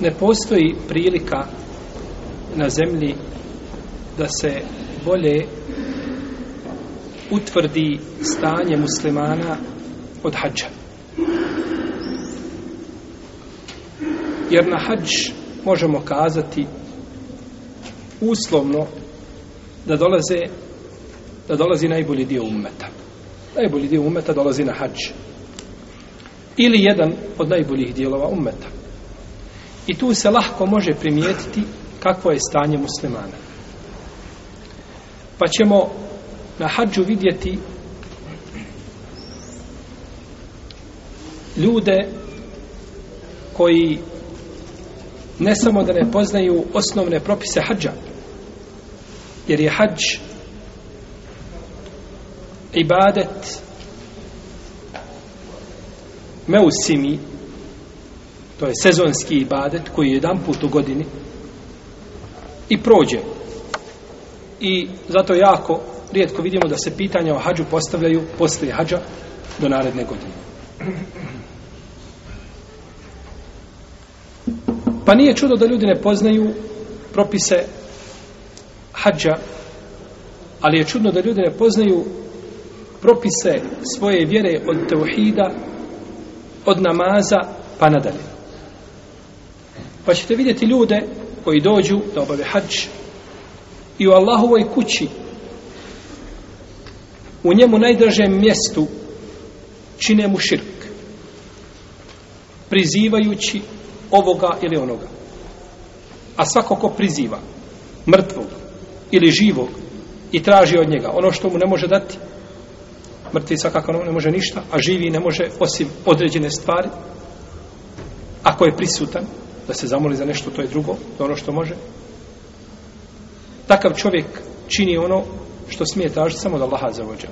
Ne postoji prilika na zemlji da se bolje utvrdi stanje muslimana od hađa. Jer na hađ možemo kazati uslovno da dolaze da dolazi najbolji dio umeta. Najbolji dio umeta dolazi na hađ. Ili jedan od najboljih dijelova umeta. I tu se lahko može primijetiti kakvo je stanje muslimana. Pa ćemo na hađu vidjeti ljude koji ne samo da ne poznaju osnovne propise hađa, jer je hađ ibadet meusimi, to je sezonski ibadet koji je jedan put u godini i prođe. I zato jako rijetko vidimo da se pitanja o hađu postavljaju poslije hađa do naredne godine. Pa nije čudo da ljudi ne poznaju propise hađa, ali je čudno da ljudi ne poznaju propise svoje vjere od tevhida, od namaza, pa nadalje. Pa ćete vidjeti ljude koji dođu da obave hađ i u Allahovoj kući u njemu najdržem mjestu čine mu širk prizivajući ovoga ili onoga a svako ko priziva mrtvog ili živog i traži od njega ono što mu ne može dati mrtvi svakako ne može ništa a živi ne može osim određene stvari ako je prisutan da se zamoli za nešto, to je drugo, to je ono što može. Takav čovjek čini ono što smije tražiti samo da Allaha zavođa.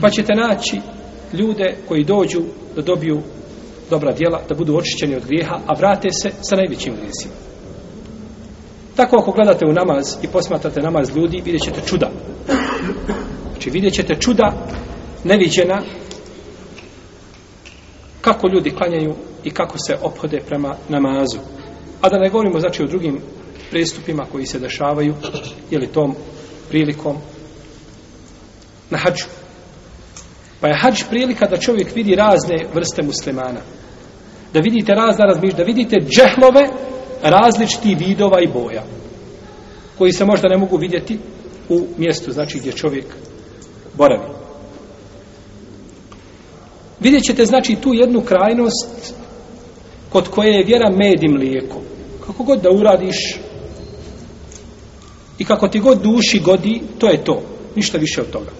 Pa ćete naći ljude koji dođu da dobiju dobra djela, da budu očišćeni od grijeha, a vrate se sa najvećim grijesima. Tako ako gledate u namaz i posmatrate namaz ljudi, vidjet ćete čuda. Znači vidjet ćete čuda neviđena kako ljudi klanjaju i kako se ophode prema namazu. A da ne govorimo znači o drugim pristupima koji se dešavaju ili tom prilikom na hađu. Pa je hađ prilika da čovjek vidi razne vrste muslimana. Da vidite razna razmiš, da vidite džehlove različitih vidova i boja koji se možda ne mogu vidjeti u mjestu, znači gdje čovjek boravi. Vidjet ćete, znači, tu jednu krajnost kod koje je vjera med i mlijeko. Kako god da uradiš i kako ti god duši godi, to je to. Ništa više od toga.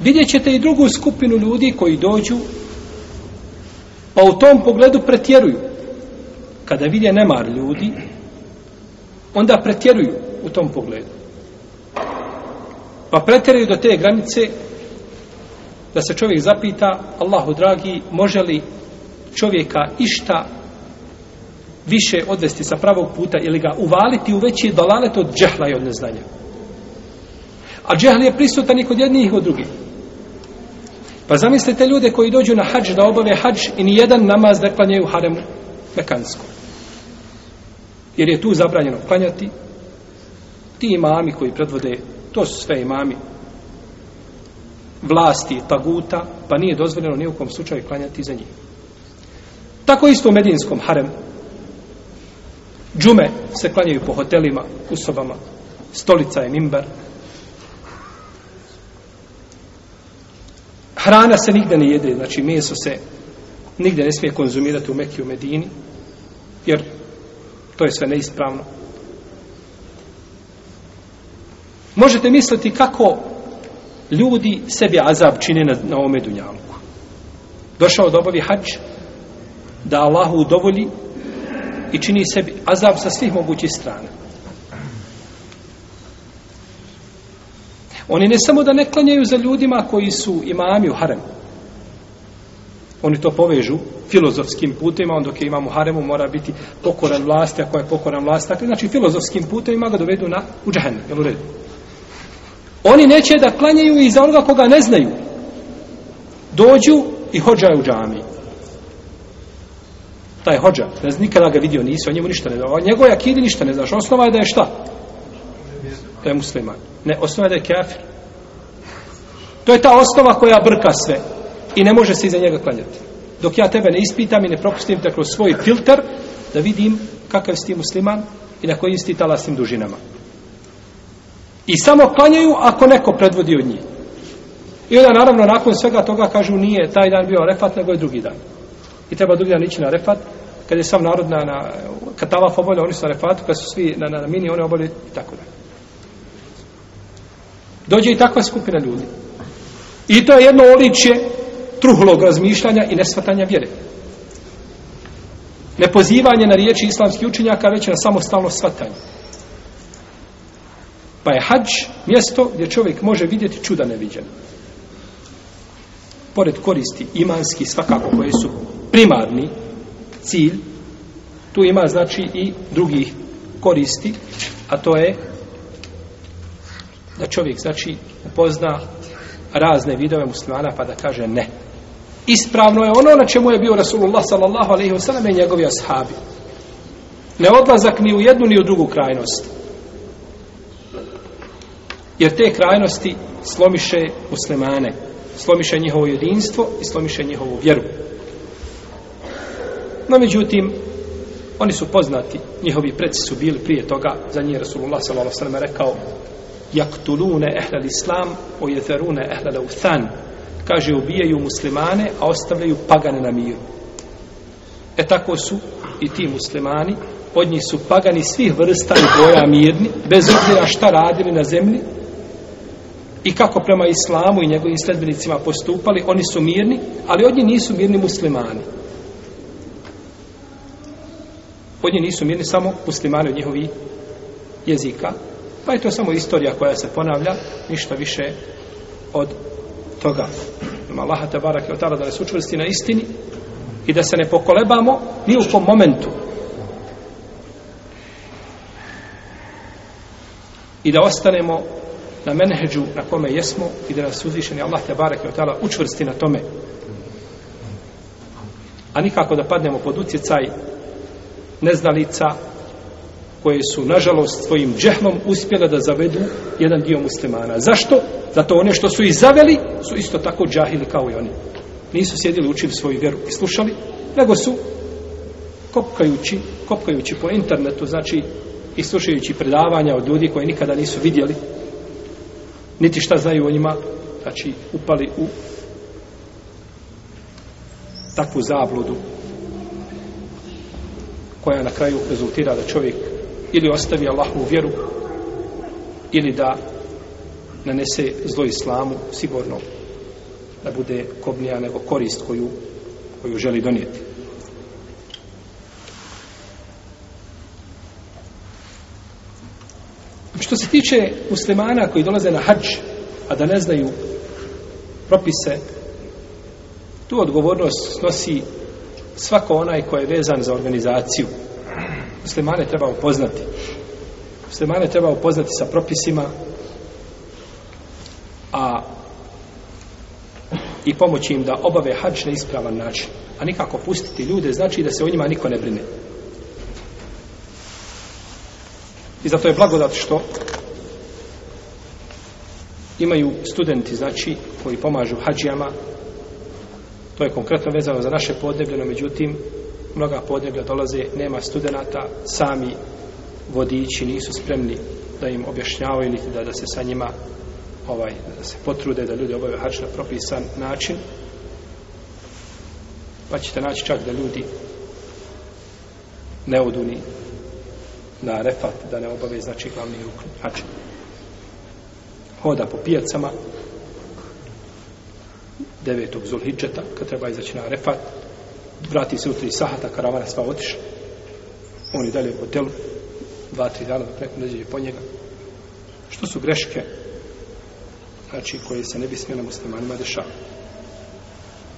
Vidjet ćete i drugu skupinu ljudi koji dođu pa u tom pogledu pretjeruju. Kada vidje nemar ljudi, onda pretjeruju u tom pogledu. Pa pretjeruju do te granice da se čovjek zapita Allahu dragi, može li čovjeka išta više odvesti sa pravog puta ili ga uvaliti u veći dolalet od džehla i od neznanja. A džehl je prisutan i kod jednih i kod drugih. Pa zamislite ljude koji dođu na hađ da obave hađ i ni jedan namaz ne klanjaju harem mekansko. Jer je tu zabranjeno klanjati. Ti imami koji predvode, to su sve imami vlasti, taguta, pa nije dozvoljeno nijekom slučaju klanjati za njih. Tako isto u Medinskom haremu. Džume se klanjaju po hotelima, u sobama, stolica je mimbar. Hrana se nigde ne jede, znači meso se nigde ne smije konzumirati u Mekiju u Medini, jer to je sve neispravno. Možete misliti kako ljudi sebi azab čine na, na ovome dunjalku. Došao da obavi hađ, da Allahu udovolji i čini sebi azab sa svih mogućih strana. Oni ne samo da ne klanjaju za ljudima koji su imami u haremu. Oni to povežu filozofskim putima, on dok je imam u haremu mora biti pokoran vlasti, ako je pokoran vlasti, tako dakle, znači filozofskim putima ga dovedu na u džahennu, jel u redu? Oni neće da klanjaju i za onoga koga ne znaju. Dođu i hođaju u džamiju taj hođa, ne znam, nikada ga vidio nisi, o njemu ništa ne znaš, o njegove akidi ništa ne znaš, osnova je da je šta? Da je musliman. Ne, osnova je da je kafir. To je ta osnova koja brka sve i ne može se iza njega klanjati. Dok ja tebe ne ispitam i ne propustim te kroz svoj filter da vidim kakav si ti musliman i na kojim si ti talasnim dužinama. I samo klanjaju ako neko predvodi od njih. I onda naravno nakon svega toga kažu nije taj dan bio refat nego je drugi dan. I treba drugi dan ići na refat, kad je sam narod na, na kad tavaf obolja, oni su na refatu, kad su svi na, na, na mini, oni obolje i tako dalje. Dođe i takva skupina ljudi. I to je jedno oličje truhlog razmišljanja i nesvatanja vjere. Nepozivanje na riječi islamskih učenjaka, već na samostalno svatanje. Pa je hađ mjesto gdje čovjek može vidjeti čuda neviđena. Pored koristi imanski svakako koje su primarni cilj, tu ima znači i drugih koristi, a to je da čovjek znači upozna razne vidove muslimana pa da kaže ne. Ispravno je ono na čemu je bio Rasulullah sallallahu alaihi wa sallam i njegovi ashabi. Ne odlazak ni u jednu ni u drugu krajnost. Jer te krajnosti slomiše muslimane, slomiše njihovo jedinstvo i slomiše njihovu vjeru. No, međutim, oni su poznati, njihovi predsi su bili prije toga, za njih je Rasulullah s.a.v. rekao, jaktulune ehlal islam, ojetherune ehlal uthan. Kaže, ubijaju muslimane, a ostavljaju pagane na miru. E tako su i ti muslimani, od njih su pagani svih vrsta i boja mirni, bez obzira šta radili na zemlji, i kako prema islamu i njegovim sledbenicima postupali, oni su mirni, ali od njih nisu mirni muslimani. Kod nje nisu mirni samo muslimani od njihovi jezika. Pa je to samo istorija koja se ponavlja, ništa više od toga. Ima Allaha te barake od tada da nas učvrsti na istini i da se ne pokolebamo ni u tom momentu. I da ostanemo na menheđu na kome jesmo i da nas uzvišeni Allah te barake od tada učvrsti na tome. A nikako da padnemo pod utjecaj neznalica koje su, nažalost, svojim džehlom uspjele da zavedu jedan dio muslimana. Zašto? Zato one što su i zaveli, su isto tako džahili kao i oni. Nisu sjedili, učili svoju vjeru i slušali, nego su kopkajući, kopkajući po internetu, znači i slušajući predavanja od ljudi koje nikada nisu vidjeli, niti šta znaju o njima, znači upali u takvu zabludu koja na kraju rezultira da čovjek ili ostavi Allahovu vjeru ili da nanese zlo islamu sigurno da bude kobnija nego korist koju, koju želi donijeti. Što se tiče muslimana koji dolaze na hađ, a da ne znaju propise, tu odgovornost nosi svako onaj ko je vezan za organizaciju muslimane treba upoznati muslimane treba upoznati sa propisima a i pomoći im da obave hađ na ispravan način a nikako pustiti ljude znači da se o njima niko ne brine i zato je blagodat što imaju studenti znači koji pomažu hađijama To je konkretno vezano za naše podneblje, no međutim, mnoga podneblja dolaze, nema studenta, sami vodiči nisu spremni da im objašnjavaju ili da, da se sa njima ovaj, da se potrude da ljudi obave hač na propisan način. Pa ćete naći čak da ljudi ne odu ni na refat, da ne obave znači glavni ruk hač. Znači, hoda po pijacama, devetog Zulhidžeta, kad treba izaći na Arefat, vrati se u tri sahata, karavana sva otišla, on i dalje u hotelu, dva, tri dana, dok neko neđe po njega. Što su greške, znači, koje se ne bi smjela muslimanima dešavati?